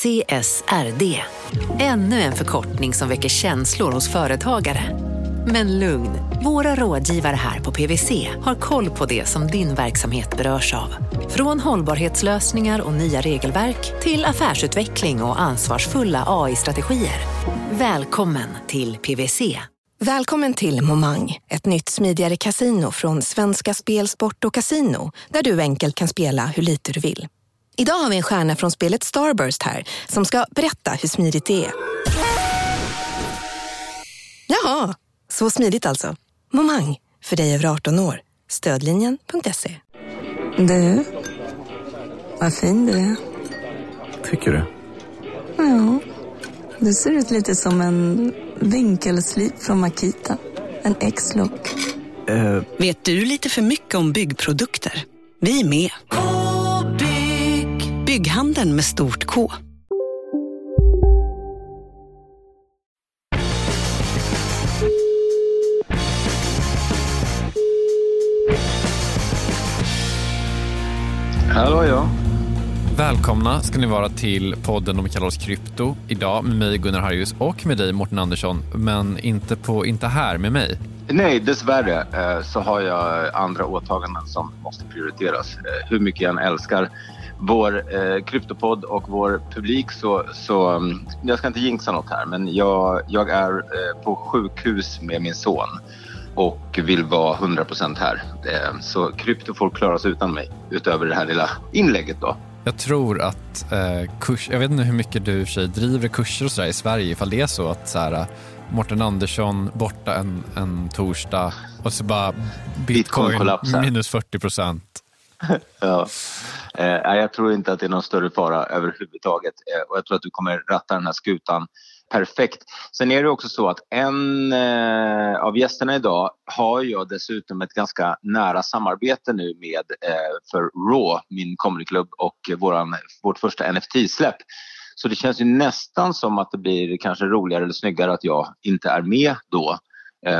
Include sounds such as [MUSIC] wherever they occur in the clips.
CSRD. Ännu en förkortning som väcker känslor hos företagare. Men lugn, våra rådgivare här på PWC har koll på det som din verksamhet berörs av. Från hållbarhetslösningar och nya regelverk till affärsutveckling och ansvarsfulla AI-strategier. Välkommen till PWC. Välkommen till Momang, ett nytt smidigare kasino från Svenska Spel, Sport och Casino där du enkelt kan spela hur lite du vill. Idag har vi en stjärna från spelet Starburst här som ska berätta hur smidigt det är. Jaha, så smidigt alltså. Momang, för dig över 18 år. Stödlinjen.se. Du, vad fin du är. Tycker du? Ja, du ser ut lite som en vinkelslip från Makita. En X-look. Eh, Vet du lite för mycket om byggprodukter? Vi är med. -bygg. Bygghandeln med stort K. Hallå ja. Välkomna ska ni vara till podden om vi kallar oss krypto. Idag med mig Gunnar Harjus och med dig Mårten Andersson, men inte, på, inte här med mig. Nej, dessvärre eh, så har jag andra åtaganden som måste prioriteras. Eh, Hur mycket jag än älskar vår eh, kryptopodd och vår publik så, så mm, jag ska inte jinxa något här men jag, jag är eh, på sjukhus med min son och vill vara 100% här. Eh, Så krypto får klara sig utan mig utöver det här lilla inlägget då. Jag tror att eh, kurs, jag vet inte hur mycket du för sig driver kurser och sådär i Sverige, ifall det är så att så här, Mårten Andersson borta en, en torsdag och så bara Bitcoin bitcoin minus 40 procent. [LAUGHS] Ja. Eh, jag tror inte att det är någon större fara överhuvudtaget eh, och jag tror att du kommer ratta den här skutan perfekt. Sen är det också så att en eh, av gästerna idag har jag dessutom ett ganska nära samarbete nu med eh, för Raw, min comedyklubb och våran, vårt första NFT-släpp. Så det känns ju nästan som att det blir kanske roligare eller snyggare att jag inte är med då eh,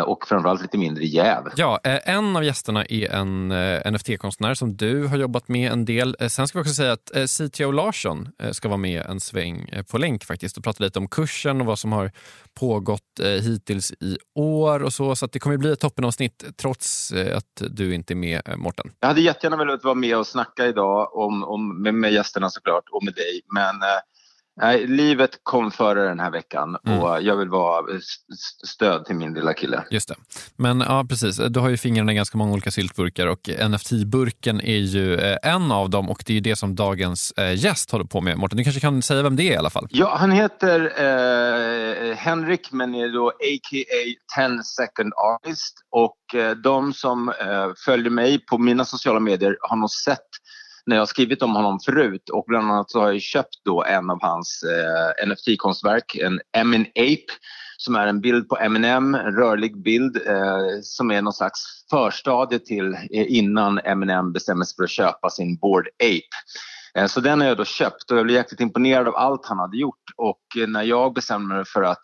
och framförallt lite mindre jäv. Ja, eh, en av gästerna är en eh, NFT-konstnär som du har jobbat med en del. Eh, Sen ska vi också säga att eh, CTO Larsson eh, ska vara med en sväng eh, på länk faktiskt och prata lite om kursen och vad som har pågått eh, hittills i år och så. Så det kommer bli ett toppenavsnitt trots eh, att du inte är med, eh, Mårten. Jag hade jättegärna velat vara med och snacka idag om, om, med, med gästerna såklart och med dig. Men eh, nej, livet kom före den här veckan Mm. och jag vill vara stöd till min lilla kille. Just det. Men ja, precis. Du har ju fingrarna i ganska många olika syltburkar och NFT-burken är ju eh, en av dem och det är det som dagens eh, gäst håller på med. Mårten, du kanske kan säga vem det är i alla fall? Ja, han heter eh, Henrik men är då a.k.a. 10 second artist och eh, de som eh, följer mig på mina sociala medier har nog sett när jag har skrivit om honom förut och bland annat så har jag köpt då en av hans eh, NFT-konstverk, en Emin Ape som är en bild på Eminem, en rörlig bild eh, som är någon slags förstadie till eh, innan Eminem bestämmer sig för att köpa sin Bored Ape. Eh, Så den har jag då köpt och jag blev jäkligt imponerad av allt han hade gjort och eh, när jag bestämde mig för att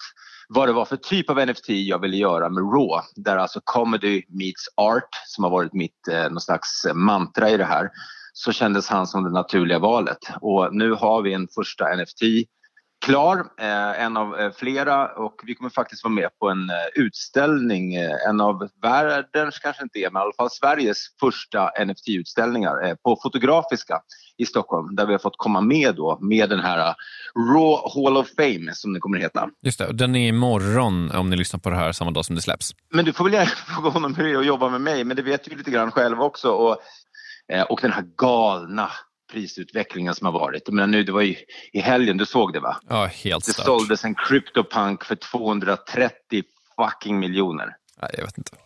vad det var för typ av NFT jag ville göra med Raw, där alltså comedy meets art som har varit mitt eh, någon slags eh, mantra i det här, så kändes han som det naturliga valet. Och nu har vi en första NFT klar, eh, en av eh, flera och vi kommer faktiskt vara med på en eh, utställning, eh, en av världens, kanske inte är, men i alla fall Sveriges första NFT-utställningar eh, på Fotografiska i Stockholm där vi har fått komma med då med den här Raw Hall of Fame som det kommer att heta. Just det, och den är imorgon om ni lyssnar på det här samma dag som det släpps. Men du får väl gärna [LAUGHS] fråga honom hur det är att jobba med mig, men det vet du ju lite grann själv också. Och, och den här galna prisutvecklingen som har varit. Menar nu, det var ju i helgen, du såg det va? Ja, helt Det stört. såldes en CryptoPunk för 230 fucking miljoner. Nej, jag vet inte.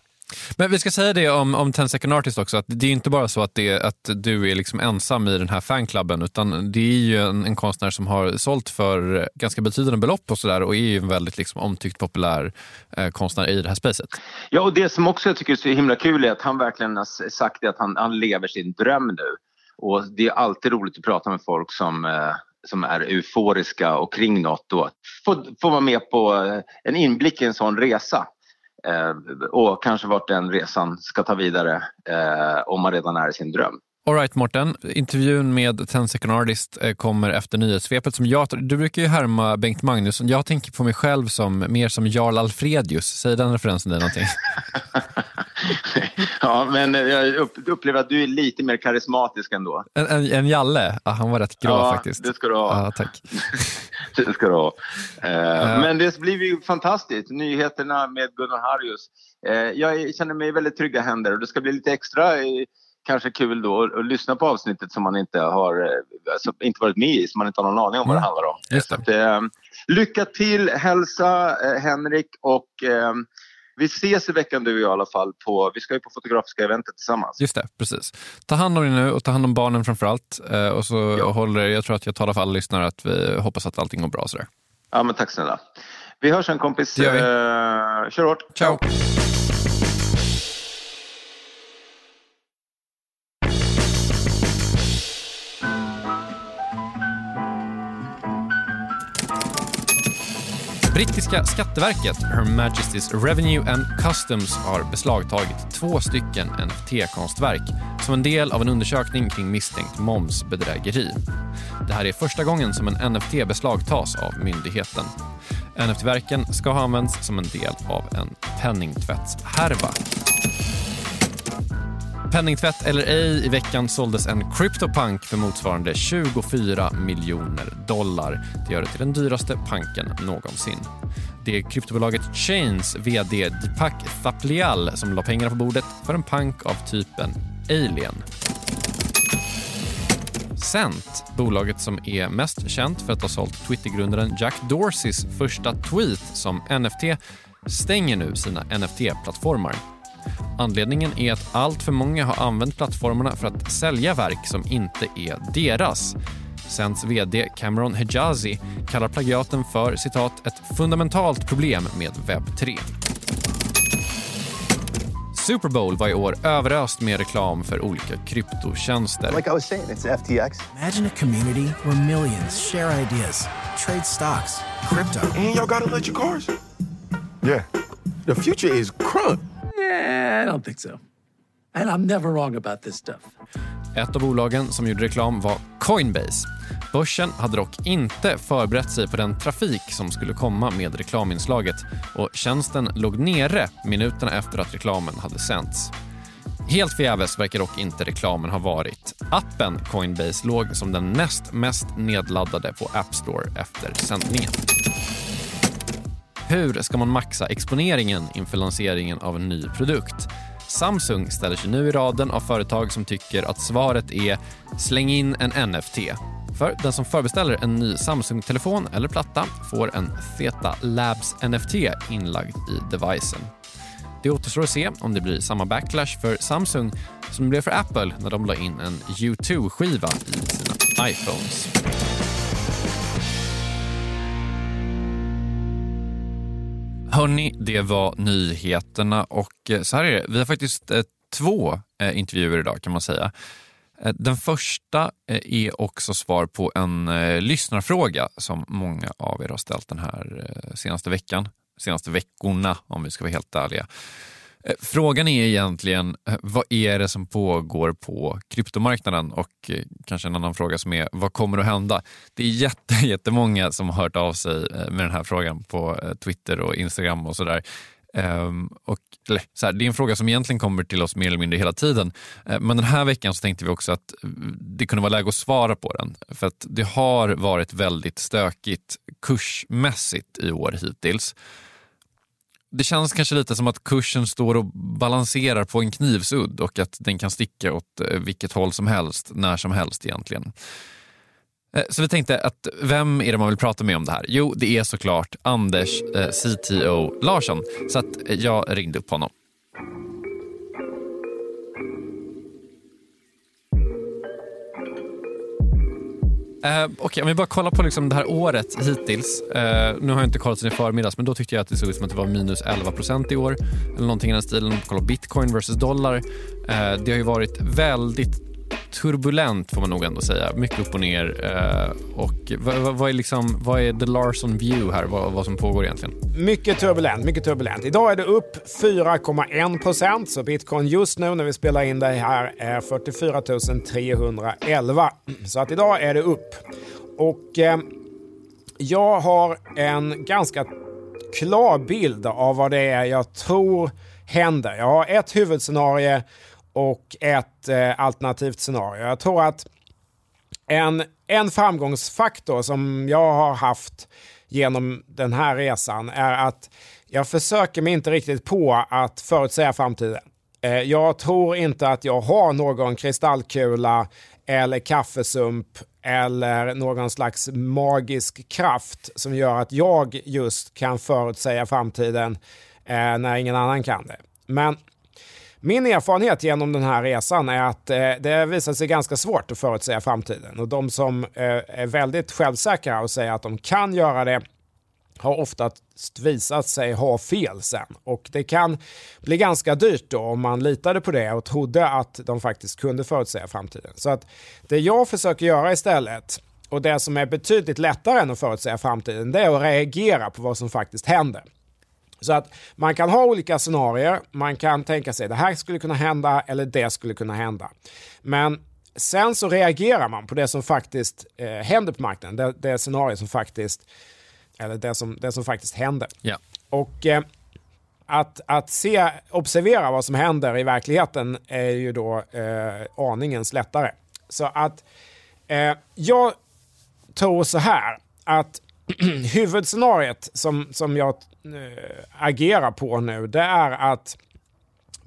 Men vi ska säga det om, om 10 Second Artist också, att det är inte bara så att, det, att du är liksom ensam i den här fanklubben, utan det är ju en, en konstnär som har sålt för ganska betydande belopp och sådär och är ju en väldigt liksom omtyckt populär eh, konstnär i det här spacet. Ja, och det som också jag tycker är så himla kul är att han verkligen har sagt det att han, han lever sin dröm nu. Och det är alltid roligt att prata med folk som, eh, som är euforiska och kring något och Få, få vara med på eh, en inblick i en sån resa. Eh, och kanske vart den resan ska ta vidare eh, om man redan är i sin dröm. Alright Morten, intervjun med 10 Second Artist eh, kommer efter nyhetssvepet. Som jag, du brukar ju härma Bengt Magnusson. Jag tänker på mig själv som mer som Jarl Alfredius. Säger den referensen dig någonting? [LAUGHS] ja, men jag upplever att du är lite mer karismatisk ändå. En, en, en Jalle? Ja, han var rätt grå ja, faktiskt. det ska du ha. Ja, tack. [LAUGHS] det ska du ha. Uh, men det blir ju fantastiskt. Nyheterna med Gunnar Harrius. Uh, jag känner mig i väldigt trygga händer och det ska bli lite extra kanske kul då att lyssna på avsnittet som man inte har alltså, inte varit med i, som man inte har någon aning om vad det mm. handlar om. Just det. Att, eh, lycka till, hälsa eh, Henrik och eh, vi ses i veckan du och jag i alla fall. På, vi ska ju på Fotografiska eventet tillsammans. Just det, precis. Ta hand om dig nu och ta hand om barnen framför allt. Eh, och så ja. håller, jag tror att jag talar för alla lyssnare att vi hoppas att allting går bra. Sådär. Ja, men tack snälla. Vi hörs en kompis. Uh, kör hårt. Ciao. Brittiska skatteverket, Her Majesty's Revenue and Customs, har beslagtagit två stycken NFT-konstverk som en del av en undersökning kring misstänkt momsbedrägeri. Det här är första gången som en NFT beslagtas av myndigheten. NFT-verken ska ha använts som en del av en penningtvättshärva. Penningtvätt eller ej, i veckan såldes en CryptoPunk för motsvarande 24 miljoner dollar. Det gör det till den dyraste punken någonsin. Det är kryptobolaget Chains VD Deepak Thaplial som la pengarna på bordet för en punk av typen Alien. Cent, bolaget som är mest känt för att ha sålt Twittergrundaren Jack Dorseys första tweet som NFT, stänger nu sina NFT-plattformar. Anledningen är att allt för många har använt plattformarna för att sälja verk som inte är deras. Sens vd Cameron Hejazi kallar plagiaten för citat “ett fundamentalt problem med webb 3”. Super Bowl var i år överöst med reklam för olika kryptotjänster. Like I was saying, it's FTX. Imagine a community where millions share ideas, trade stocks, crypto. And y'all got electric cars? Yeah. The future is crunk. I don't think so. And I'm never wrong about this stuff. Ett av bolagen som gjorde reklam var Coinbase. Börsen hade dock inte förberett sig på den trafik som skulle komma med reklaminslaget och tjänsten låg nere minuterna efter att reklamen hade sänts. Helt förgäves verkar dock inte reklamen ha varit. Appen Coinbase låg som den näst mest nedladdade på App Store efter sändningen. Hur ska man maxa exponeringen inför lanseringen av en ny produkt? Samsung ställer sig nu i raden av företag som tycker att svaret är släng in en NFT. För den som förbeställer en ny Samsung-telefon eller platta får en Theta Labs NFT inlagd i devicen. Det återstår att se om det blir samma backlash för Samsung som det blev för Apple när de la in en U2-skiva i sina iPhones. Hörni, det var nyheterna och eh, så här är det. Vi har faktiskt eh, två eh, intervjuer idag kan man säga. Den första är också svar på en lyssnarfråga som många av er har ställt den här senaste veckan. Senaste veckorna om vi ska vara helt ärliga. Eh, frågan är egentligen, eh, vad är det som pågår på kryptomarknaden? Och eh, kanske en annan fråga som är, vad kommer att hända? Det är jätte, [LAUGHS] jättemånga som har hört av sig med den här frågan på Twitter och Instagram och sådär. Um, och, eller, så här, det är en fråga som egentligen kommer till oss mer eller mindre hela tiden. Men den här veckan så tänkte vi också att det kunde vara läge att svara på den. För att det har varit väldigt stökigt kursmässigt i år hittills det känns kanske lite som att kursen står och balanserar på en knivsudd och att den kan sticka åt eh, vilket håll som helst, när som helst egentligen. Eh, så vi tänkte att vem är det man vill prata med om det här? Jo, det är såklart Anders eh, CTO Larsson. Så att eh, jag ringde upp honom. Uh, Okej, okay, om vi bara kollar på liksom det här året hittills. Uh, nu har jag inte kollat sen i förmiddags, men då tyckte jag att det såg ut som att det var minus 11 procent i år. Eller någonting i den stilen. Kolla bitcoin versus dollar. Uh, det har ju varit väldigt turbulent får man nog ändå säga. Mycket upp och ner. Eh, och vad, vad, vad, är liksom, vad är the Larson view här? Vad, vad som pågår egentligen? Mycket turbulent, mycket turbulent. Idag är det upp 4,1 procent, så bitcoin just nu när vi spelar in det här är 44 311. Så att idag är det upp. Och eh, jag har en ganska klar bild av vad det är jag tror händer. Jag har ett huvudscenario och ett eh, alternativt scenario. Jag tror att en, en framgångsfaktor som jag har haft genom den här resan är att jag försöker mig inte riktigt på att förutsäga framtiden. Eh, jag tror inte att jag har någon kristallkula eller kaffesump eller någon slags magisk kraft som gör att jag just kan förutsäga framtiden eh, när ingen annan kan det. Men min erfarenhet genom den här resan är att eh, det visar sig ganska svårt att förutsäga framtiden. Och de som eh, är väldigt självsäkra och säger att de kan göra det har ofta visat sig ha fel sen. Och det kan bli ganska dyrt då om man litade på det och trodde att de faktiskt kunde förutsäga framtiden. Så att det jag försöker göra istället och det som är betydligt lättare än att förutsäga framtiden det är att reagera på vad som faktiskt händer. Så att man kan ha olika scenarier. Man kan tänka sig det här skulle kunna hända eller det skulle kunna hända. Men sen så reagerar man på det som faktiskt eh, händer på marknaden. Det, det scenario som faktiskt eller det som, det som faktiskt händer. Ja. Och eh, att, att se, observera vad som händer i verkligheten är ju då eh, aningens lättare. Så att eh, jag tror så här att [CLEARS THROAT] huvudscenariet som, som jag äh, agerar på nu det är att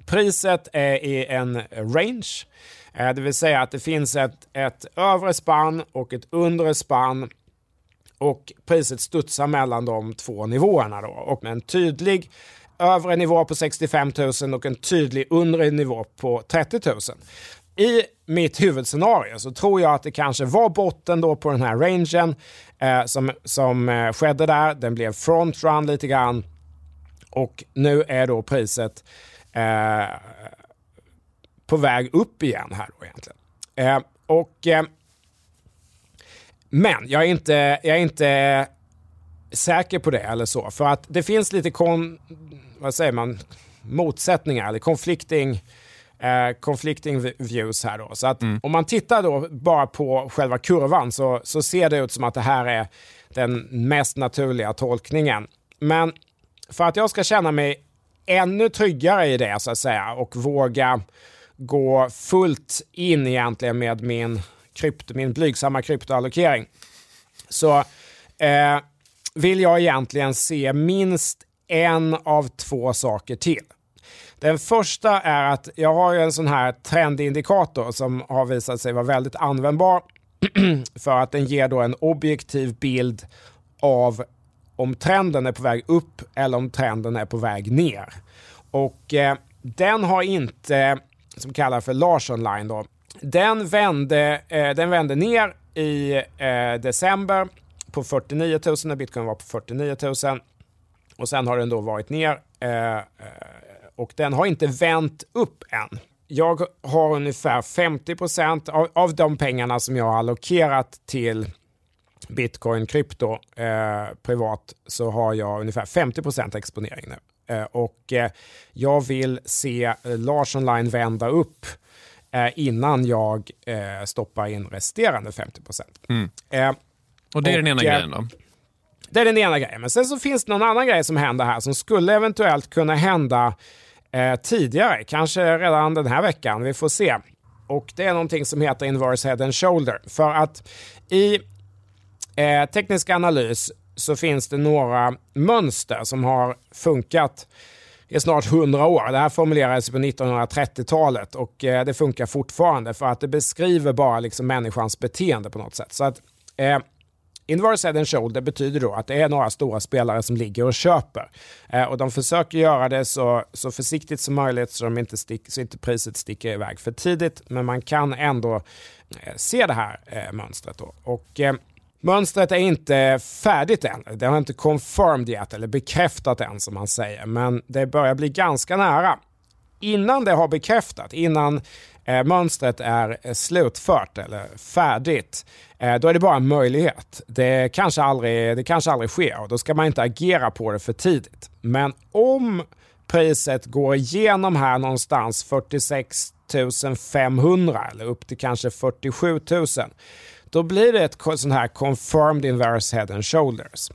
priset är i en range. Äh, det vill säga att det finns ett, ett övre spann och ett undre spann. Och priset studsar mellan de två nivåerna då. Och med en tydlig övre nivå på 65 000 och en tydlig undre nivå på 30 000 i mitt huvudscenario så tror jag att det kanske var botten då på den här rangen eh, som, som eh, skedde där. Den blev frontrun lite grann och nu är då priset eh, på väg upp igen här då egentligen. Eh, och, eh, men jag är, inte, jag är inte säker på det eller så. För att det finns lite kon, vad säger man, motsättningar eller conflicting eh, conflicting views här då. Så att mm. om man tittar då bara på själva kurvan så, så ser det ut som att det här är den mest naturliga tolkningen. Men för att jag ska känna mig ännu tryggare i det så att säga och våga gå fullt in egentligen med min, krypto, min blygsamma kryptoallokering så eh, vill jag egentligen se minst en av två saker till. Den första är att jag har en sån här trendindikator som har visat sig vara väldigt användbar [CLEARS THROAT] för att den ger då en objektiv bild av om trenden är på väg upp eller om trenden är på väg ner. Och eh, den har inte, som kallas för Larssonline, då, den vände, eh, den vände ner i eh, december på 49 000 när bitcoin var på 49 000. Och sen har den då varit ner eh, eh och den har inte vänt upp än. Jag har ungefär 50 procent av, av de pengarna som jag har allokerat till bitcoin, krypto eh, privat så har jag ungefär 50 procent exponering nu. Eh, och eh, jag vill se eh, Larson Line vända upp eh, innan jag eh, stoppar in resterande 50 procent. Mm. och det är och, den ena grejen då? Det är den ena grejen. Men sen så finns det någon annan grej som händer här som skulle eventuellt kunna hända eh, tidigare, kanske redan den här veckan. Vi får se. Och det är någonting som heter inverse head and shoulder. För att i eh, teknisk analys så finns det några mönster som har funkat i snart 100 år. Det här formulerades på 1930-talet och eh, det funkar fortfarande för att det beskriver bara liksom människans beteende på något sätt. Så att eh, Inverse head and shoulder betyder då att det är några stora spelare som ligger och köper. Eh, och de försöker göra det så, så försiktigt som möjligt så, de inte stick, så inte priset sticker iväg för tidigt. Men man kan ändå eh, se det här eh, mönstret. Då. Och, eh, Mönstret är inte färdigt än. Det har inte confirmed yet, eller bekräftat än som man säger. Men det börjar bli ganska nära. innan det har bekräftat, innan eh, mönstret är eh, slutfört eller färdigt, eh, då är det bara en möjlighet. Det kanske, aldrig, det kanske aldrig sker och då ska man inte agera på det för tidigt. Men om priset går igenom här någonstans 46 500 eller upp till kanske 47 000 då blir det ett sånt här confirmed inverse head and shoulders.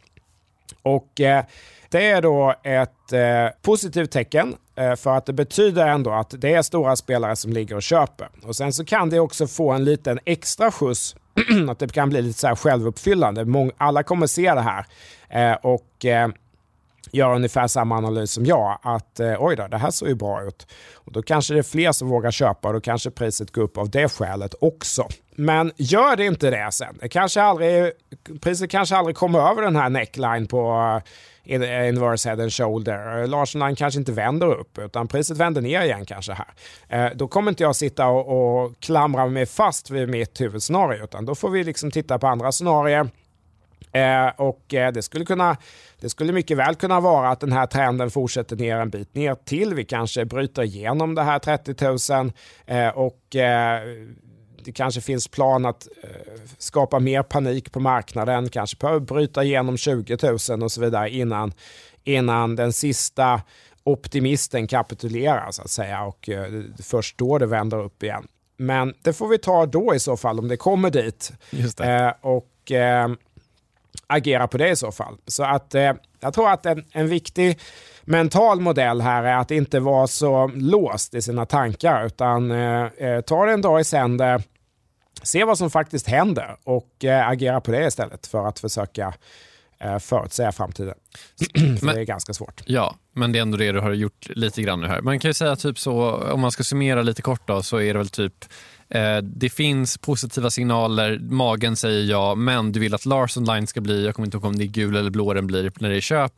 Och eh, det är då ett eh, positivt tecken eh, för att det betyder ändå att det är stora spelare som ligger och köper. Och sen så kan det också få en liten extra skjuts, [CLEARS THROAT] att det kan bli lite så här självuppfyllande. Mång alla kommer se det här. Eh, och eh, gör ungefär samma analys som jag. Att eh, oj då, det här ser ju bra ut. Och då kanske det är fler som vågar köpa och då kanske priset går upp av det skälet också. Men gör det inte det sen. Det kanske aldrig, priset kanske aldrig kommer över den här neckline på eh, eh, inverse head and shoulder. Larsen line kanske inte vänder upp utan priset vänder ner igen kanske här. Eh, då kommer inte jag sitta och, och klamra mig fast vid mitt huvudscenario utan då får vi liksom titta på andra scenarier Eh, och eh, det skulle kunna det skulle mycket väl kunna vara att den här trenden fortsätter ner en bit ner till. Vi kanske bryter igenom det här 30 000 eh, och det kanske finns plan att eh, skapa mer panik på marknaden, kanske behöver bryta igenom 20 000 och så vidare innan, innan den sista optimisten kapitulerar så att säga och eh, först då det vänder upp igen. Men det får vi ta då i så fall om det kommer dit. Eh, och agera på det i så fall. Så att jag tror att en, en viktig mental modell här är att inte vara så låst i sina tankar utan eh, eh, ta det en dag i sänder, se vad som faktiskt händer och eh, agera på det istället för att försöka eh, förutsäga framtiden. [CLEARS THROAT] för men, det är ganska svårt. Ja, men det är ändå det du har gjort lite grann nu här. Man kan ju säga typ så, om man ska summera lite kort då, så är det väl typ det finns positiva signaler, magen säger ja, men du vill att Larson Line ska bli, jag kommer inte ihåg om det är gul eller blå den blir när det är köp.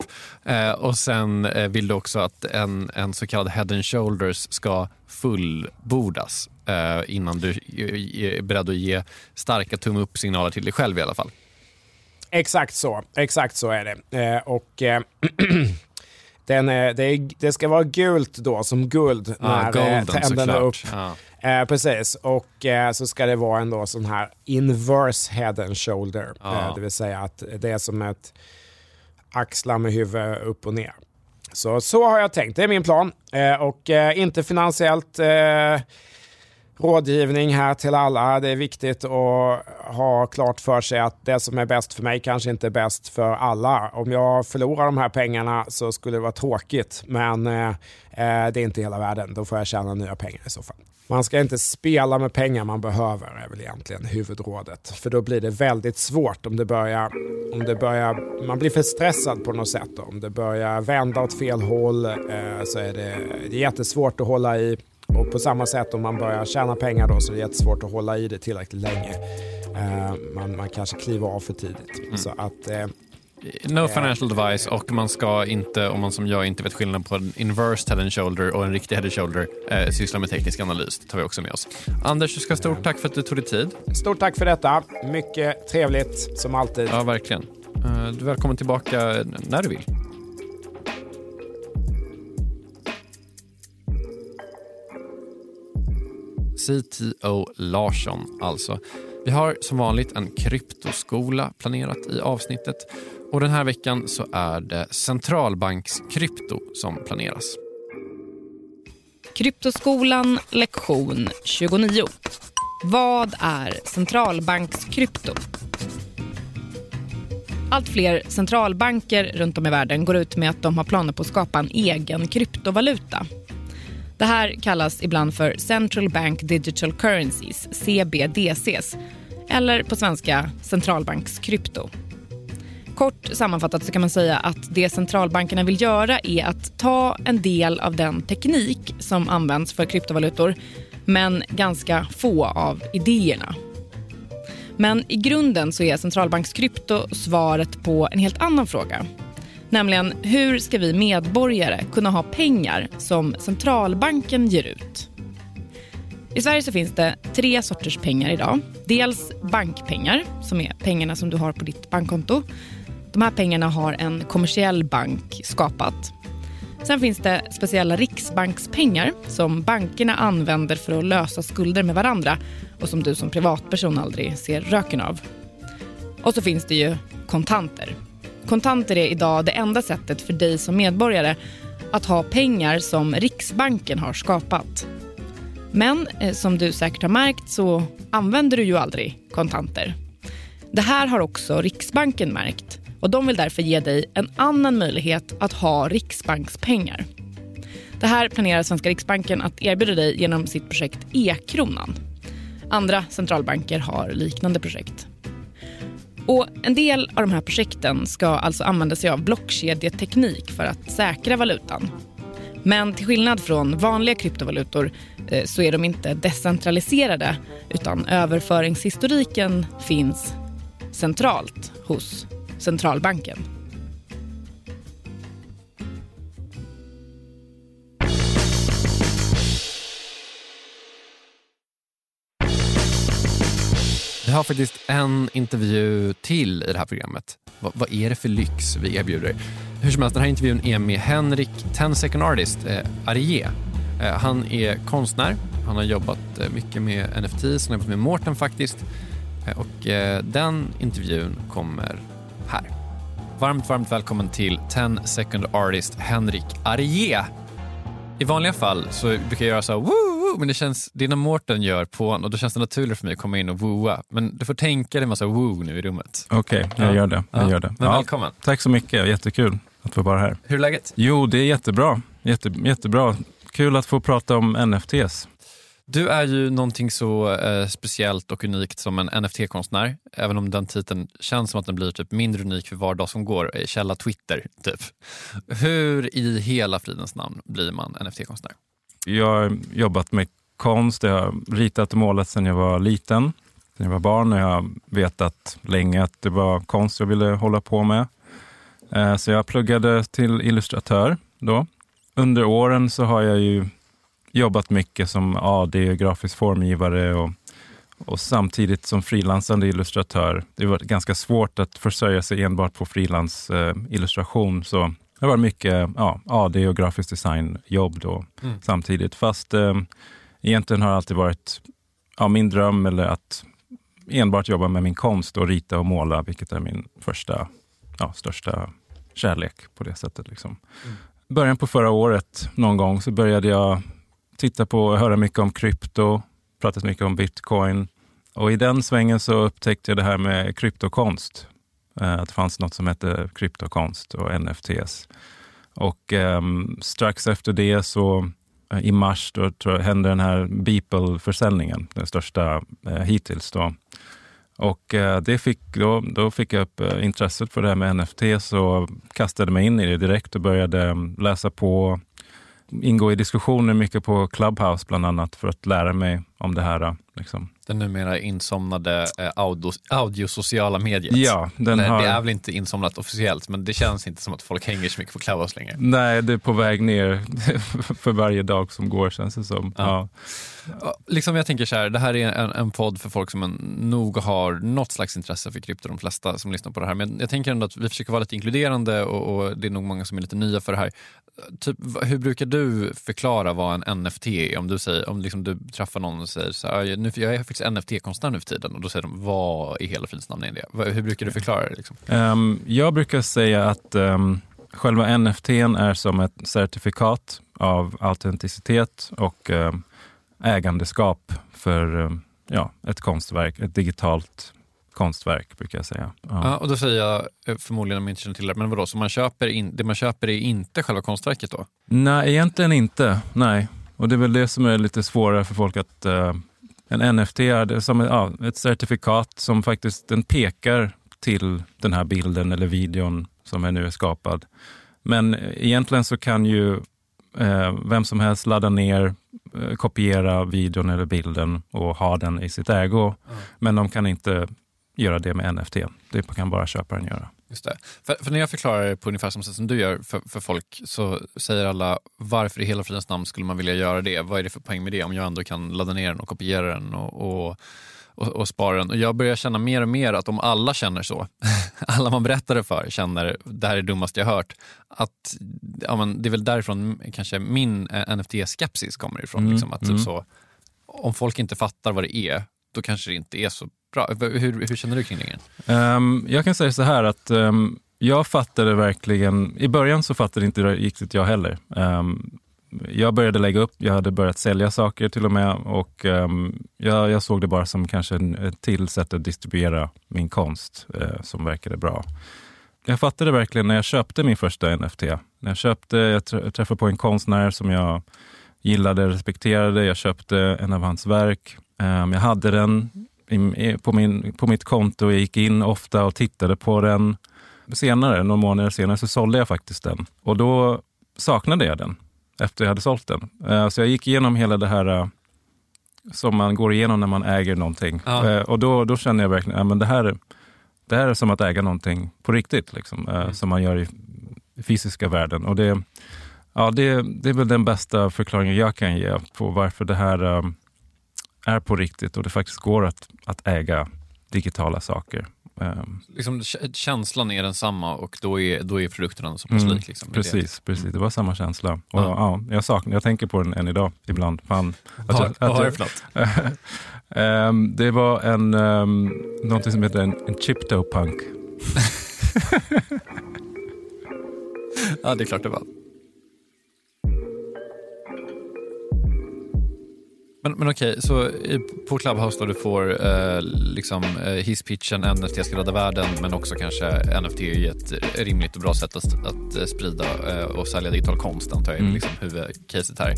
Eh, och sen eh, vill du också att en, en så kallad head and shoulders ska fullbordas innan du är beredd att ge starka tumme upp-signaler till dig själv i alla fall. Exakt så, exakt så är det. och [CLEARS THROAT] den, det, det, ska vara gult då som guld när ah, golden, tänderna upp. Ja. Eh, precis, och eh, så ska det vara en då sån här inverse head and shoulder. Ja. Eh, det vill säga att det är som ett axlar med huvud upp och ner. Så, så har jag tänkt, det är min plan. Eh, och eh, inte finansiellt eh, rådgivning här till alla. Det är viktigt att ha klart för sig att det som är bäst för mig kanske inte är bäst för alla. Om jag förlorar de här pengarna så skulle det vara tråkigt, men eh, det är inte hela världen. Då får jag tjäna nya pengar i så fall. Man ska inte spela med pengar man behöver är väl egentligen huvudrådet. För då blir det väldigt svårt om det börjar, om det börjar man blir för stressad på något sätt. Då. Om det börjar vända åt fel håll eh, så är det, det är jättesvårt att hålla i. Och på samma sätt om man börjar tjäna pengar då så är det jättesvårt att hålla i det tillräckligt länge. Eh, man, man kanske kliver av för tidigt. Mm. Så att eh, No financial advice och man ska inte, om man som jag inte vet skillnaden på en inverse head and shoulder och en riktig head and shoulder, eh, syssla med teknisk analys. Det tar vi också med oss. Anders, du ska stort tack för att du tog dig tid. Stort tack för detta. Mycket trevligt som alltid. Ja, verkligen. Eh, du är välkommen tillbaka när du vill. CTO Larsson alltså. Vi har som vanligt en kryptoskola planerat i avsnittet och den här veckan så är det centralbankskrypto som planeras. Kryptoskolan lektion 29. Vad är centralbankskrypto? Allt fler centralbanker runt om i världen går ut med att de har planer på att skapa en egen kryptovaluta. Det här kallas ibland för Central Bank Digital Currencies, CBDCs, eller på svenska centralbankskrypto. Kort sammanfattat så kan man säga att det centralbankerna vill göra är att ta en del av den teknik som används för kryptovalutor men ganska få av idéerna. Men i grunden så är centralbankskrypto svaret på en helt annan fråga. Nämligen hur ska vi medborgare kunna ha pengar som centralbanken ger ut? I Sverige så finns det tre sorters pengar idag. Dels bankpengar, som är pengarna som du har på ditt bankkonto. De här pengarna har en kommersiell bank skapat. Sen finns det speciella riksbankspengar som bankerna använder för att lösa skulder med varandra och som du som privatperson aldrig ser röken av. Och så finns det ju kontanter. Kontanter är idag det enda sättet för dig som medborgare att ha pengar som Riksbanken har skapat. Men eh, som du säkert har märkt så använder du ju aldrig kontanter. Det här har också Riksbanken märkt och de vill därför ge dig en annan möjlighet att ha riksbankspengar. Det här planerar Svenska Riksbanken att erbjuda dig genom sitt projekt E-kronan. Andra centralbanker har liknande projekt. Och En del av de här projekten ska alltså använda sig av blockkedjeteknik för att säkra valutan. Men till skillnad från vanliga kryptovalutor eh, så är de inte decentraliserade utan överföringshistoriken finns centralt hos centralbanken. Vi har faktiskt en intervju till i det här programmet. vad, vad är det för lyx vi erbjuder? Hur som helst, den här intervjun är med Henrik Ten Second Artist, eh, Arié. Eh, han är konstnär, han har jobbat eh, mycket med NFT, han har jobbat med Mårten faktiskt. Eh, och eh, den intervjun kommer här. Varmt, varmt välkommen till 10 Second Artist Henrik Arié. I vanliga fall så brukar jag göra så här, woo, woo, men det känns, det är när Mårten gör på och då känns det naturligt för mig att komma in och wooa. Men du får tänka dig en massa woo nu i rummet. Okej, okay, jag gör det. Jag ja. gör det. Men ja, välkommen. Tack så mycket, jättekul att få vara här. Hur är läget? Jo, det är jättebra. Jätte, jättebra. Kul att få prata om NFTs. Du är ju någonting så eh, speciellt och unikt som en NFT-konstnär, även om den titeln känns som att den blir typ mindre unik för var dag som går. Eh, källa Twitter, typ. Hur i hela fridens namn blir man NFT-konstnär? Jag har jobbat med konst, jag har ritat och målat sedan jag var liten. Sedan jag var barn och jag har vetat länge att det var konst jag ville hålla på med. Eh, så jag pluggade till illustratör då. Under åren så har jag ju jobbat mycket som AD, grafisk formgivare och, och samtidigt som frilansande illustratör. Det var ganska svårt att försörja sig enbart på frilansillustration. Eh, så det var mycket ja, AD och grafisk designjobb då mm. samtidigt. Fast eh, egentligen har det alltid varit ja, min dröm eller att enbart jobba med min konst och rita och måla, vilket är min första, ja, största kärlek på det sättet. Liksom. Mm. början på förra året någon gång så började jag titta på och höra mycket om krypto, pratat mycket om bitcoin. Och i den svängen så upptäckte jag det här med kryptokonst. Eh, att det fanns något som hette kryptokonst och NFTs. Och um, strax efter det så eh, i mars då tror jag, hände den här Beeple-försäljningen, den största eh, hittills. Då. Och eh, det fick, då, då fick jag upp eh, intresset för det här med NFT. Så kastade mig in i det direkt och började ehm, läsa på ingå i diskussioner mycket på Clubhouse bland annat för att lära mig om det här. Liksom. Den numera insomnade eh, audio, audiosociala mediet. Ja, den Nej, har... Det är väl inte insomnat officiellt, men det känns inte som att folk hänger så mycket på Clubhouse längre. Nej, det är på väg ner [LAUGHS] för varje dag som går känns det som. Ja. Ja. Liksom jag tänker så här, det här är en, en podd för folk som en, nog har något slags intresse för krypto, de flesta som lyssnar på det här. Men jag tänker ändå att vi försöker vara lite inkluderande och, och det är nog många som är lite nya för det här. Typ, hur brukar du förklara vad en NFT är? Om du, säger, om liksom du träffar någon och säger så här, ah, nu, jag är faktiskt NFT-konstnär nu för tiden och då säger de, vad i hela fridens namn är det? Hur brukar du förklara det? Liksom? Um, jag brukar säga att um, själva NFT är som ett certifikat av autenticitet och um, ägandeskap för um, ja, ett konstverk, ett digitalt konstverk brukar jag säga. Ja. ja. och då säger jag eh, förmodligen om jag inte känner till det, men vadå, så man köper in, det man köper är inte själva konstverket då? Nej, egentligen inte. Nej. Och det är väl det som är lite svårare för folk att... Uh, en NFT är som ja, ett certifikat som faktiskt den pekar till den här bilden eller videon som är nu är skapad. Men egentligen så kan ju eh, vem som helst ladda ner, eh, kopiera videon eller bilden och ha den i sitt ägo. Mm. Men de kan inte göra det med NFT. Det kan bara köparen göra. Just det. För, för, när jag förklarar det på ungefär samma sätt som du gör för, för folk så säger alla varför i hela fridens namn skulle man vilja göra det? Vad är det för poäng med det om jag ändå kan ladda ner den och kopiera den och, och och, och spara den. Och jag börjar känna mer och mer att om alla känner så, [LAUGHS] alla man berättar det för känner det här är det dummaste jag hört, att ja, men det är väl därifrån kanske min eh, NFT-skepsis kommer ifrån. Mm, Liksom, att typ mm. så, om folk inte fattar vad det är, då kanske det inte är så bra. Hur, hur känner du kring det? Ehm, jag kan säga så här att ehm, jag fattade verkligen, i början så fattade inte riktigt jag heller. Ehm, jag började lägga upp, jag hade börjat sälja saker till och med och um, jag, jag såg det bara som kanske ett till sätt att distribuera min konst uh, som verkade bra. Jag fattade verkligen när jag köpte min första NFT. När jag köpte, jag jag träffade på en konstnär som jag gillade, respekterade. Jag köpte en av hans verk. Um, jag hade den i- i- på, min, på mitt konto. Jag gick in ofta och tittade på den. Senare, några månader senare, så sålde jag faktiskt den. Och då saknade jag den efter jag hade sålt den. Eh, Så jag gick igenom hela det här eh, som man går igenom när man äger någonting. Ja. Eh, Och då, då kände jag verkligen att det, här, det här är som att äga någonting på riktigt, liksom, eh, som man gör i fysiska världen. Och det, ja, det, det är väl den bästa förklaringen jag kan ge på varför det här är på riktigt och det faktiskt går att, att äga digitala saker. Um, Liksom, känslan är densamma och då är, då är produkterna så pass Mm, lik. Liksom, är det. precis, precis, det var samma känsla. Och, Ja. ja. jag, saknar, jag tänker på den än idag ibland. Fan, Vad- jag- vad var det för något? [LAUGHS] Ehm, det var en, um, någonting som heter en, en chiptopunk. [LAUGHS] Ja, det är klart det var. Men, men okej, så på Clubhouse då du får eh, liksom eh, hisspitchen, NFT ska rädda världen, men också kanske NFT är ett rimligt och bra sätt att, att eh, sprida eh, och sälja digital konst antar jag är Mm. liksom huvudcaset här.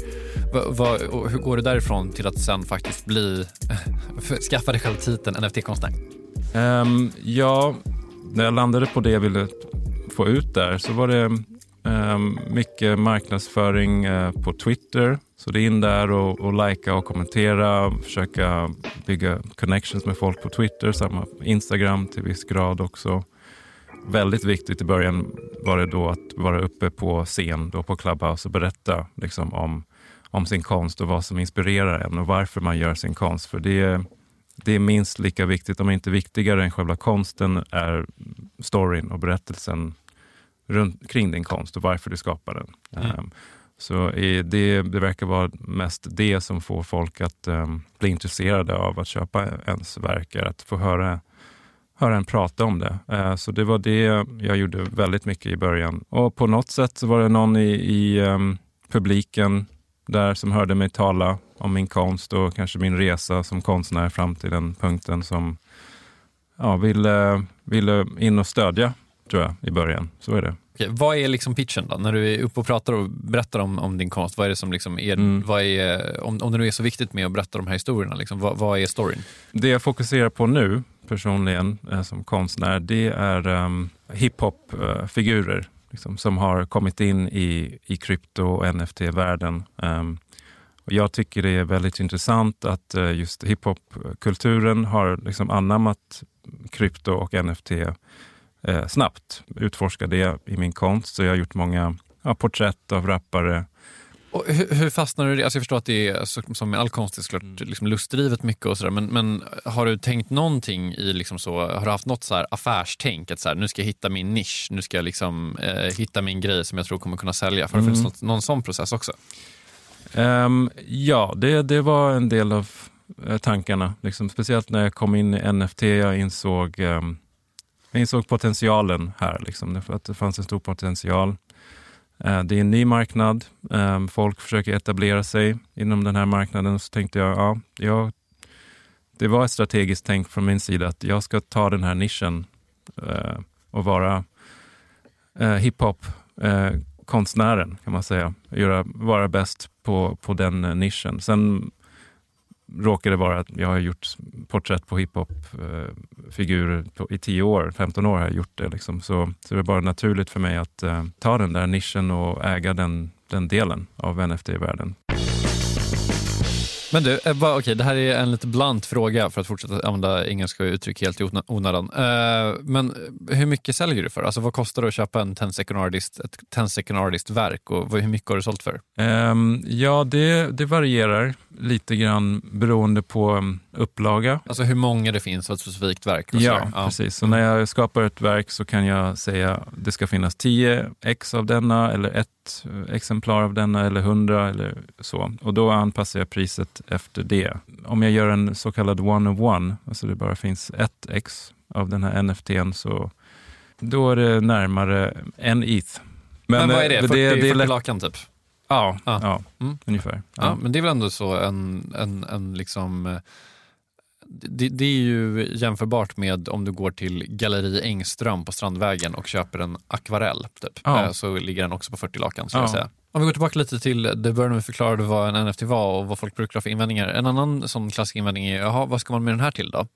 Va, va, hur går det därifrån till att sen faktiskt bli, [LAUGHS] skaffa dig själv titeln NFT-konstnär? Ehm, ja, när jag landade på det jag ville få ut där så var det Ehm, mycket marknadsföring eh, på Twitter. Så det är in där och, och likea och kommentera, försöka bygga connections med folk på Twitter, samma Instagram till viss grad också. Väldigt viktigt i början var det då att vara uppe på scen då på Clubhouse och berätta liksom, om, om sin konst och vad som inspirerar en och varför man gör sin konst. För det är, det är minst lika viktigt, om inte viktigare än själva konsten, är storyn och berättelsen runt, kring din konst och varför du skapar den. Mm. Ehm, så det, det verkar vara mest det som får folk att ehm, bli intresserade av att köpa ens verk, att få höra, höra en prata om det. Eh, så det var det jag gjorde väldigt mycket i början. Och på något sätt så var det någon i, i ehm, publiken där som hörde mig tala om min konst och kanske min resa som konstnär fram till den punkten som ja, ville, ville in och stödja, tror jag, i början. Så är det. Okej, vad är liksom pitchen då? När du är uppe och pratar och berättar om, om din konst, vad är det som liksom är, Mm. vad är, om, om det nu är så viktigt med att berätta de här historierna, liksom, vad, vad är storyn? Det jag fokuserar på nu personligen eh, som konstnär, det är um, hiphop-figurer liksom, som har kommit in i, i krypto och NFT-världen. Ehm, och jag tycker det är väldigt intressant att eh, just hiphop-kulturen har liksom anammat krypto och NFT eh, snabbt. Utforskar det i min konst, så jag har gjort många ja, porträtt av rappare, Och hur, hur fastnar du i det? Alltså jag förstår att det är så, som med all konst, det är såklart Mm. liksom lustdrivet mycket och sådär, men, men har du tänkt någonting i liksom så, har du haft något så här affärstänk, att så här, nu ska jag hitta min nisch, nu ska jag liksom, eh, hitta min grej som jag tror kommer kunna sälja? Har det funnits Mm. något, någon sån process också? Ehm, ja, det, det var en del av eh, tankarna. Liksom, speciellt när jag kom in i NFT. Jag insåg, ehm, jag insåg potentialen här. Liksom, att det fanns en stor potential. Eh, det är en ny marknad. Ehm, folk försöker etablera sig inom den här marknaden. Så tänkte jag, ja, jag, det var ett strategiskt tänk från min sida att jag ska ta den här nischen eh, och vara eh, hiphop-konstnären, kan man säga. Göra, vara bäst på, på den nischen. Sen råkar det vara att jag har gjort porträtt på hiphop-figurer eh, i 10 år, 15 år har jag gjort det. Liksom. Så, så det är bara naturligt för mig att eh, ta den där nischen och äga den, den delen av NFT-världen. Men du, eh, okej, det här är en lite blunt fråga för att fortsätta använda engelska uttryck helt i onödan. Eh, men hur mycket säljer du för? Alltså vad kostar det att köpa en 10 second artist, ett 10 second artist-verk och hur mycket har du sålt för? Ehm, ja, det, det varierar lite grann beroende på um, upplaga. Alltså hur många det finns av ett specifikt verk? Ja, sådär. precis. Så när jag skapar ett verk så kan jag säga det ska finnas 10 ex av denna eller ett eh, exemplar av denna eller 100 eller så. Och då anpassar jag priset efter det. Om jag gör en så kallad one of one, alltså det bara finns ett ex av den här NFTn, så då är det närmare en ETH. Men, vad är eh, det? 40, 40 lätt- lakan typ? Ja, Ja. ja. Mm. ungefär. Ja. men det är väl ändå så en, en, en liksom... Det, det är ju jämförbart med om du går till Galleri Engström på Strandvägen och köper en akvarell. Typ. Ja. Eh, Så ligger den också på 40 lakan. Jag Ja. säga. Om vi går tillbaka lite till det början vi förklarade vad en NFT var och vad folk brukar ha för invändningar. En annan sån klassisk invändning är, jaha, vad ska man med den här till då?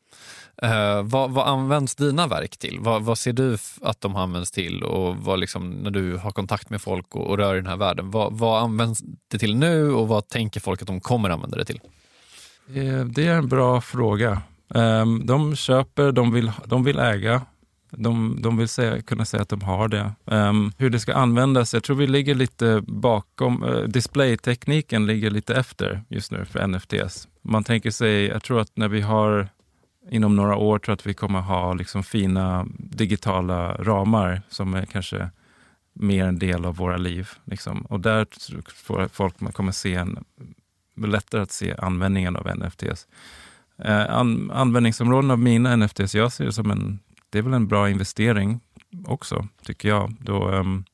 Eh, vad, vad används dina verk till? Vad, vad ser du att de används till? Och vad liksom, när du har kontakt med folk och, och rör i den här världen, vad, vad används det till nu och vad tänker folk att de kommer använda det till? Eh, det är en bra fråga. Ehm, de köper, de vill, de vill äga. De, de vill säga, kunna säga att de har det. Ehm, hur det ska användas, jag tror vi ligger lite bakom. eh, Displaytekniken ligger lite efter just nu för NFTs. Man tänker sig, jag tror att när vi har inom några år tror jag att vi kommer ha liksom fina digitala ramar som är kanske mer en del av våra liv. Liksom. Och där tror folk man kommer se en, lättare att se användningen av NFTs. Eh, an, användningsområden av mina NFTs, jag ser det som en, det är väl en bra investering också, tycker jag. Då, ehm,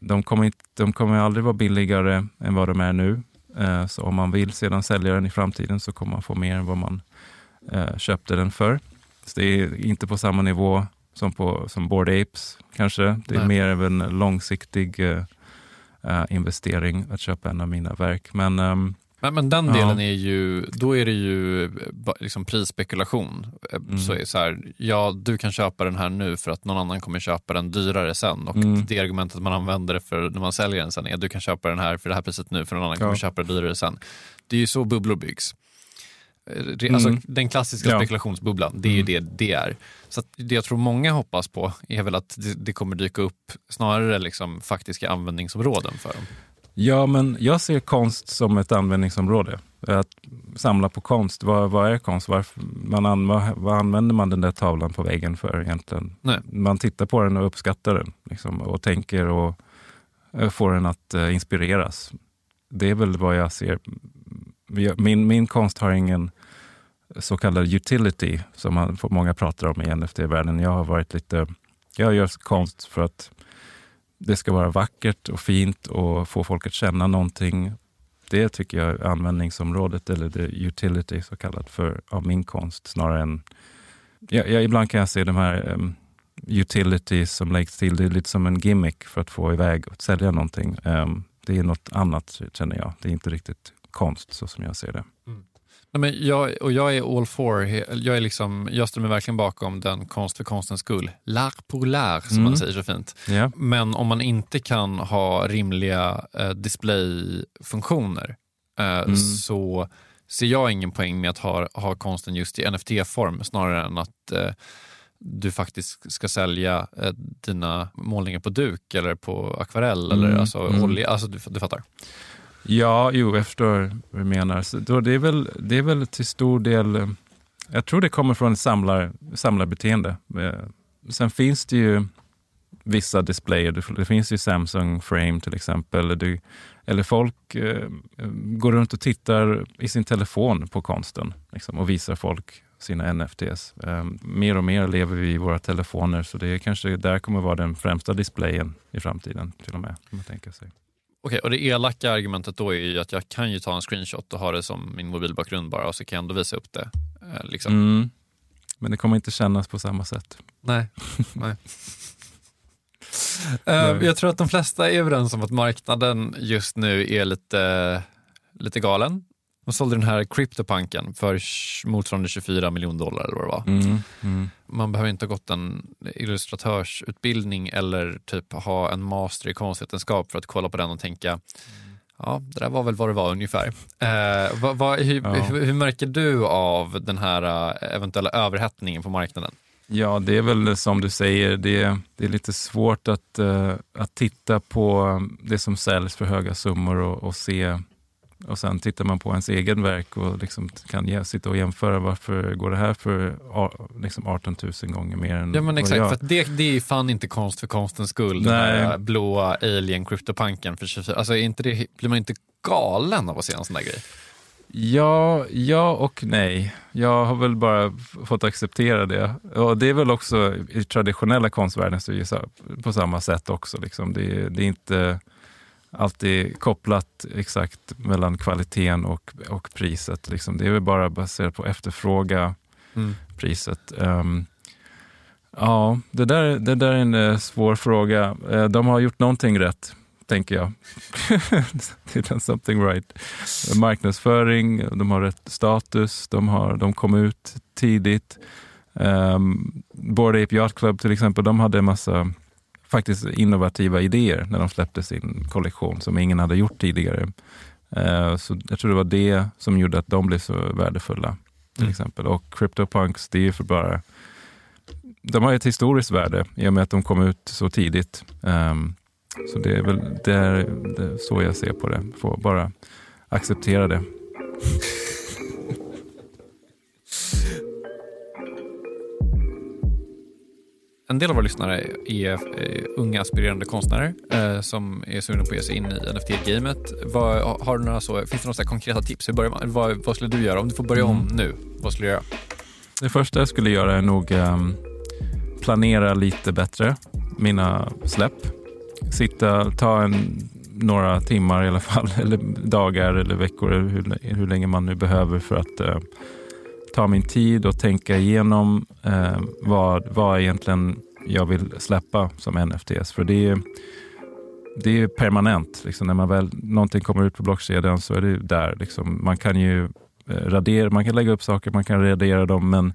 de, kommer inte, de kommer aldrig vara billigare än vad de är nu. Eh, så om man vill sedan sälja den i framtiden så kommer man få mer än vad man eh, köpte den för. Så det är inte på samma nivå som, på, som Bored Apes kanske. Det är Nej. mer av en långsiktig eh, eh, investering att köpa en av mina verk. Men ehm, Men, men den Ja. delen är ju, då är det ju liksom prisspekulation. Eh, Mm. Så är så här, ja du kan köpa den här nu för att någon annan kommer köpa den dyrare sen. Och Mm. det argumentet man använder för när man säljer den sen är du kan köpa den här för det här priset nu för någon annan kommer Ja. köpa den dyrare sen. Det är ju så bubblor byggs. Alltså, Mm. Den klassiska Ja. spekulationsbubblan, det är ju Mm. det det är. Så det jag tror många hoppas på är väl att det, det kommer dyka upp snarare liksom faktiska användningsområden för dem. Ja, men jag ser konst som ett användningsområde. Att samla på konst. Vad, vad är konst? Varför, man an, vad, vad använder man den där tavlan på väggen för egentligen? Nej. Man tittar på den och uppskattar den liksom, och tänker och eh, får den att eh, inspireras. Det är väl vad jag ser. Min, min konst har ingen så kallad utility som man, många pratar om i NFT-världen. Jag har varit lite, jag gör konst för att det ska vara vackert och fint och få folk att känna någonting. Det tycker jag är användningsområdet, eller det utility så kallat, för, av min konst snarare än... Ja, ja, ibland kan jag se de här um, utilities som läggs till, det är lite som en gimmick för att få iväg och sälja någonting. Um, det är något annat känner jag. Det är inte riktigt konst så som jag ser det. Nej, men jag, och jag är all for, jag, är liksom, jag ställer mig verkligen bakom den konst för konstens skull. L'art pour l'art, som Mm. man säger så fint. Ja. Men om man inte kan ha rimliga eh, displayfunktioner eh, Mm. så ser jag ingen poäng med att ha, ha konsten just i NFT-form snarare än att eh, du faktiskt ska sälja eh, dina målningar på duk eller på akvarell eller Mm, alltså, mm. olja. Alltså, du, du fattar. Ja, jo, jag förstår vad du menar. Så då, det, är väl, det är väl till stor del... Eh, jag tror det kommer från ett samlar, samlarbeteende. Eh, sen finns det ju vissa displayer. Det- finns ju Samsung Frame till exempel. Eller, du, eller folk eh, går runt och tittar i sin telefon på konsten liksom, och visar folk sina NFTs. Eh, mer och mer lever vi i våra telefoner så det är kanske där kommer vara den främsta displayen i framtiden till och med. Om man tänker sig. Okej, och det elaka argumentet då är ju att jag kan ju ta en screenshot och ha det som min mobilbakgrund bara och så kan jag ändå visa upp det. Eh, liksom. Mm. Men det kommer inte kännas på samma sätt. Nej. [LAUGHS] Nej. Eh, jag tror att de flesta är överens om att marknaden just nu är lite, lite galen. De sålde den här CryptoPunken för motsvarande 24 miljoner dollar eller vad det var. Mm. Mm. Man behöver inte ha gått en illustratörsutbildning eller typ ha en master i konstvetenskap för att kolla på den och tänka Ja, det där var väl vad det var ungefär. Eh, vad, vad, hur, Ja. hur, hur märker du av den här eh, eventuella överhettningen på marknaden? Ja, det är väl som du säger, det, det är lite svårt att, eh, att titta på det som säljs för höga summor och, och se och sen tittar man på ens egen verk och liksom kan sitta och jämföra varför går det här för liksom 18 000 gånger mer än Ja men exakt, för att det, det är fan inte konst för konstens skull. Den Nej. här blåa alien kryptopanken för 24. Alltså inte det, blir man inte galen av att se en sån där grej? Ja, ja och nej. Jag har väl bara fått acceptera det. Och det är väl också i traditionella konstvärlden så är det på samma sätt också. Liksom. Det, det är inte alltid kopplat exakt mellan kvaliteten och, och priset. Liksom. Det är väl bara baserat på efterfråga, Mm. priset. Ehm, ja, det där, det där är en eh, svår fråga. Eh, de har gjort någonting rätt, tänker jag. [LAUGHS] They've done something right. Marknadsföring, de har rätt status, de, har, de kom ut tidigt. Um, Bored Ape Yacht Club till exempel, de hade en massa faktiskt innovativa idéer när de släppte sin kollektion som ingen hade gjort tidigare. Eh, så jag tror det var det som gjorde att de blev så värdefulla. till Mm. exempel. Och CryptoPunks, det är ju för bara... De har ett historiskt värde i och med att de kom ut så tidigt. Ehm, så det är väl det är, det är så jag ser på det. Får bara acceptera det. [LAUGHS] En del av våra lyssnare är eh, unga aspirerande konstnärer eh, som är sugna på att ge sig in i NFT-gamet. Har du några så, finns det några konkreta tips? Hur börjar man? Vad, vad skulle du göra? Om du får börja om Mm. nu, vad skulle du göra? Det första jag skulle göra är nog ehm, planera lite bättre mina släpp. Sitta, ta en, några timmar i alla fall, [LAUGHS] eller dagar eller veckor, hur, hur länge man nu behöver för att eh, ta min tid och tänka igenom eh, vad, vad egentligen jag vill släppa som NFTs. För det är, det är permanent. Liksom, när man väl, någonting kommer ut på blockkedjan så är det där. Liksom. Man kan ju eh, radera, man kan lägga upp saker, man kan radera dem, men,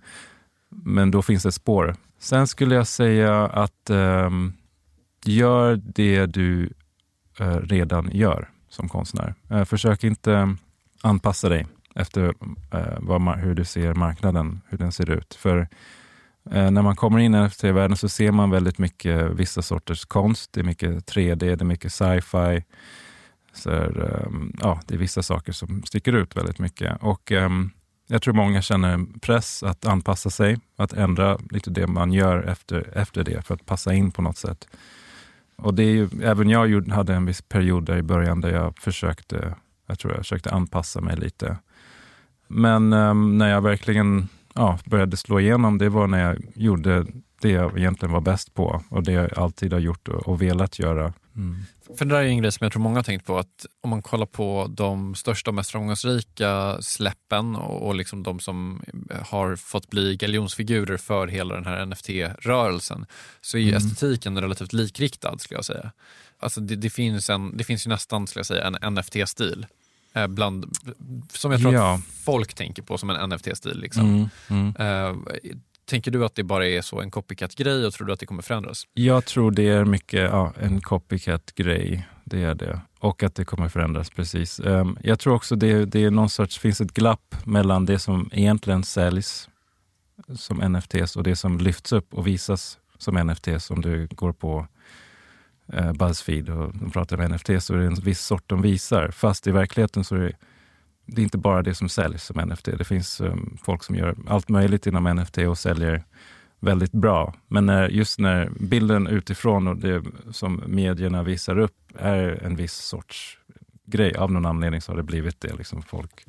men då finns det ett spår. Sen skulle jag säga att eh, gör det du eh, redan gör som konstnär. Eh, försök inte anpassa dig efter eh, vad, hur du ser marknaden, hur den ser ut. För eh, när man kommer in i NFT-världen så ser man väldigt mycket vissa sorters konst. Det är mycket 3D, det är mycket sci-fi. Så eh, ja, det är vissa saker som sticker ut väldigt mycket. Och ehm, jag tror många känner en press att anpassa sig, att ändra lite det man gör efter, efter det för att passa in på något sätt. Och det är ju, även jag gjorde- hade en viss period där i början där jag försökte, jag tror jag försökte anpassa mig lite. Men ehm, när jag verkligen ja, började slå igenom, det var när jag gjorde det jag egentligen var bäst på och det jag alltid har gjort och, och velat göra. Mm. För det där är en grej som jag tror många har tänkt på, att om man kollar på de största och mest framgångsrika släppen och, och liksom de som har fått bli galjonsfigurer för hela den här NFT-rörelsen, så är ju Mm. estetiken relativt likriktad skulle jag säga. Alltså det, det, finns, en, det finns ju nästan skulle jag säga, en NFT-stil. Eh, Bland, som jag tror Ja. att folk tänker på som en NFT-stil. Liksom. Mm, mm. Eh, tänker du att det bara är så en copycat-grej och tror du att det kommer förändras? Jag tror det är mycket ja, en copycat-grej. Det är det. Och att det kommer förändras precis. Ehm, jag tror också det, det är någon sorts, finns ett glapp mellan det som egentligen säljs som NFTs och det som lyfts upp och visas som NFTs. Om du går på eh, Buzzfeed och de pratar om NFT, så är det en viss sort de visar. Fast i verkligheten så är det, det är inte bara det som säljs som NFT. Det finns um, folk som gör allt möjligt inom NFT och säljer väldigt bra. Men när, just när bilden utifrån och det som medierna visar upp är en viss sorts grej. Av någon anledning så har det blivit det. Liksom folk.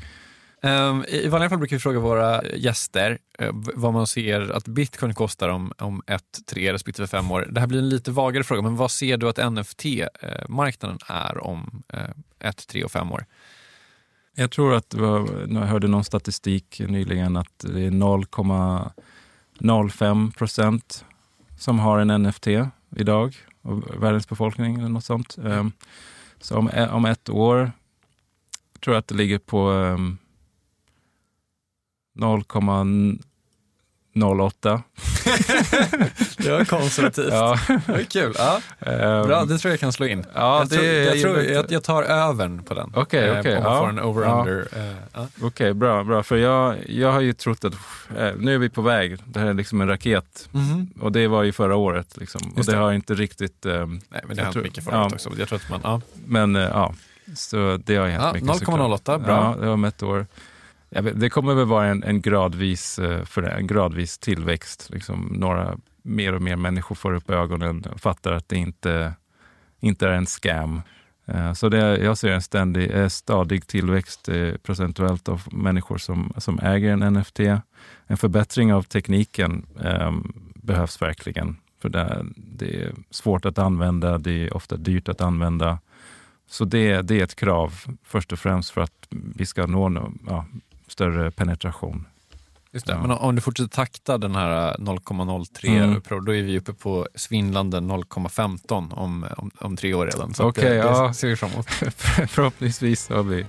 Um, I vanliga fall brukar vi fråga våra gäster eh, vad man ser att bitcoin kostar om, om ett, tre respektive fem år. Det här blir en lite vagare fråga, men vad ser du att NFT-marknaden eh, är om eh, ett, tre och fem år? Jag tror att eh, jag hörde någon statistik nyligen att det är 0,05 procent som har en NFT idag av världens befolkning eller något sånt. Ehm, så om, om ett år tror jag att det ligger på ehm, ehm, [LAUGHS] 08. det var konservativt. Ja. Det var kul. Ja. Bra, det tror jag kan slå in. Ja, jag, tror, det- jag, tror, jag, jag tar övern på den. Okej, Eh, okej. Om man ja. en over-under. Ja. eh, ja. Okej, bra, bra. För jag, jag har ju trott att eh, nu är vi på väg. Det här är liksom en raket. Mhm. Och det var ju förra året. Liksom. Och det det. har inte riktigt... Eh, Nej, men det har hänt tror- mycket förra ja, året också. Jag tror att man, ja. Men eh, ja, så det har hänt mycket. 0,08, såklart. bra. Ja, det var om ett år. Vet, det kommer väl vara en, en, gradvis, eh, för en gradvis tillväxt. Liksom några mer och mer människor får upp ögonen och fattar att det inte, inte är en scam. Eh, så det, jag ser en ständig, eh, stadig tillväxt procentuellt av människor som, som äger en NFT. En förbättring av tekniken eh, behövs verkligen. För det, det är svårt att använda, det är ofta dyrt att använda. Så det, det är ett krav först och främst för att vi ska nå nå- ja, större penetration. Just det. Ja. Men om du fortsätter takta den här 0,03 Mm. pro, då är vi uppe på svindlande 0,15 om, om, om tre år redan. Så att Okej, det, det ja. ser vi fram emot. [LAUGHS] Förhoppningsvis har vi,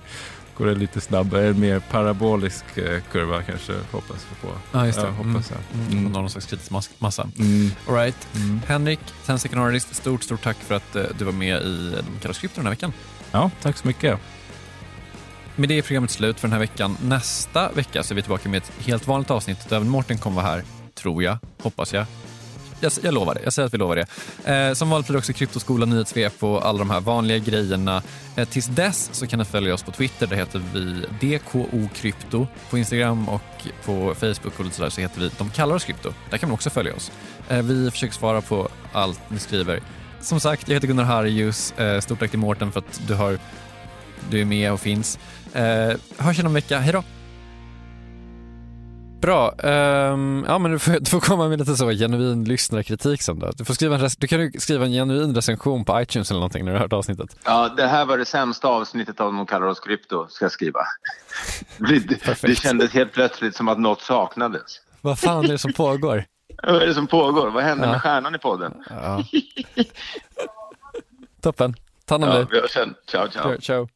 går det lite snabbare, en mer parabolisk eh, kurva kanske hoppas vi på. Ja, just det. Ja, hoppas jag. Mm. Mm. Mm. Någon slags kritisk mas- massa. Mm. All right. Mm. Henrik, 10 second artist, stort, stort tack för att du var med i De krypto den här veckan. Ja, tack så mycket. Med det är programmet slut för den här veckan. Nästa vecka så är vi tillbaka med ett helt vanligt avsnitt där även Mårten kommer vara här, tror jag, hoppas jag. Jag, jag lovar det. Jag säger att vi lovar det. Eh, som vanligt blir det också Kryptoskola, nyhetssvep och alla de här vanliga grejerna. Eh, tills dess så kan ni följa oss på Twitter. Där heter vi DKO Krypto. På Instagram och på Facebook och lite sådär så heter vi De kallar oss Krypto. Där kan man också följa oss. Eh, vi försöker svara på allt ni skriver. Som sagt, jag heter Gunnar Harjus. Eh, stort tack till Mårten för att du, har, du är med och finns. Eh, hörs igen om en vecka. Hej då! Bra. Ehm, ja, men du, får, du får komma med lite så genuin lyssnarkritik sen då. Du, får skriva en du kan ju skriva en genuin recension på iTunes eller någonting när du har hört avsnittet. Ja, det här var det sämsta avsnittet av De kallar oss krypto, ska jag skriva. [LAUGHS] Det, det kändes helt plötsligt som att något saknades. Vad fan är det som pågår? [LAUGHS] Vad är det som pågår? Vad hände Ja. med stjärnan i podden? Ja. Toppen. Ta hand om Ja, dig. vi hörs sen. Ciao, ciao. Ciao.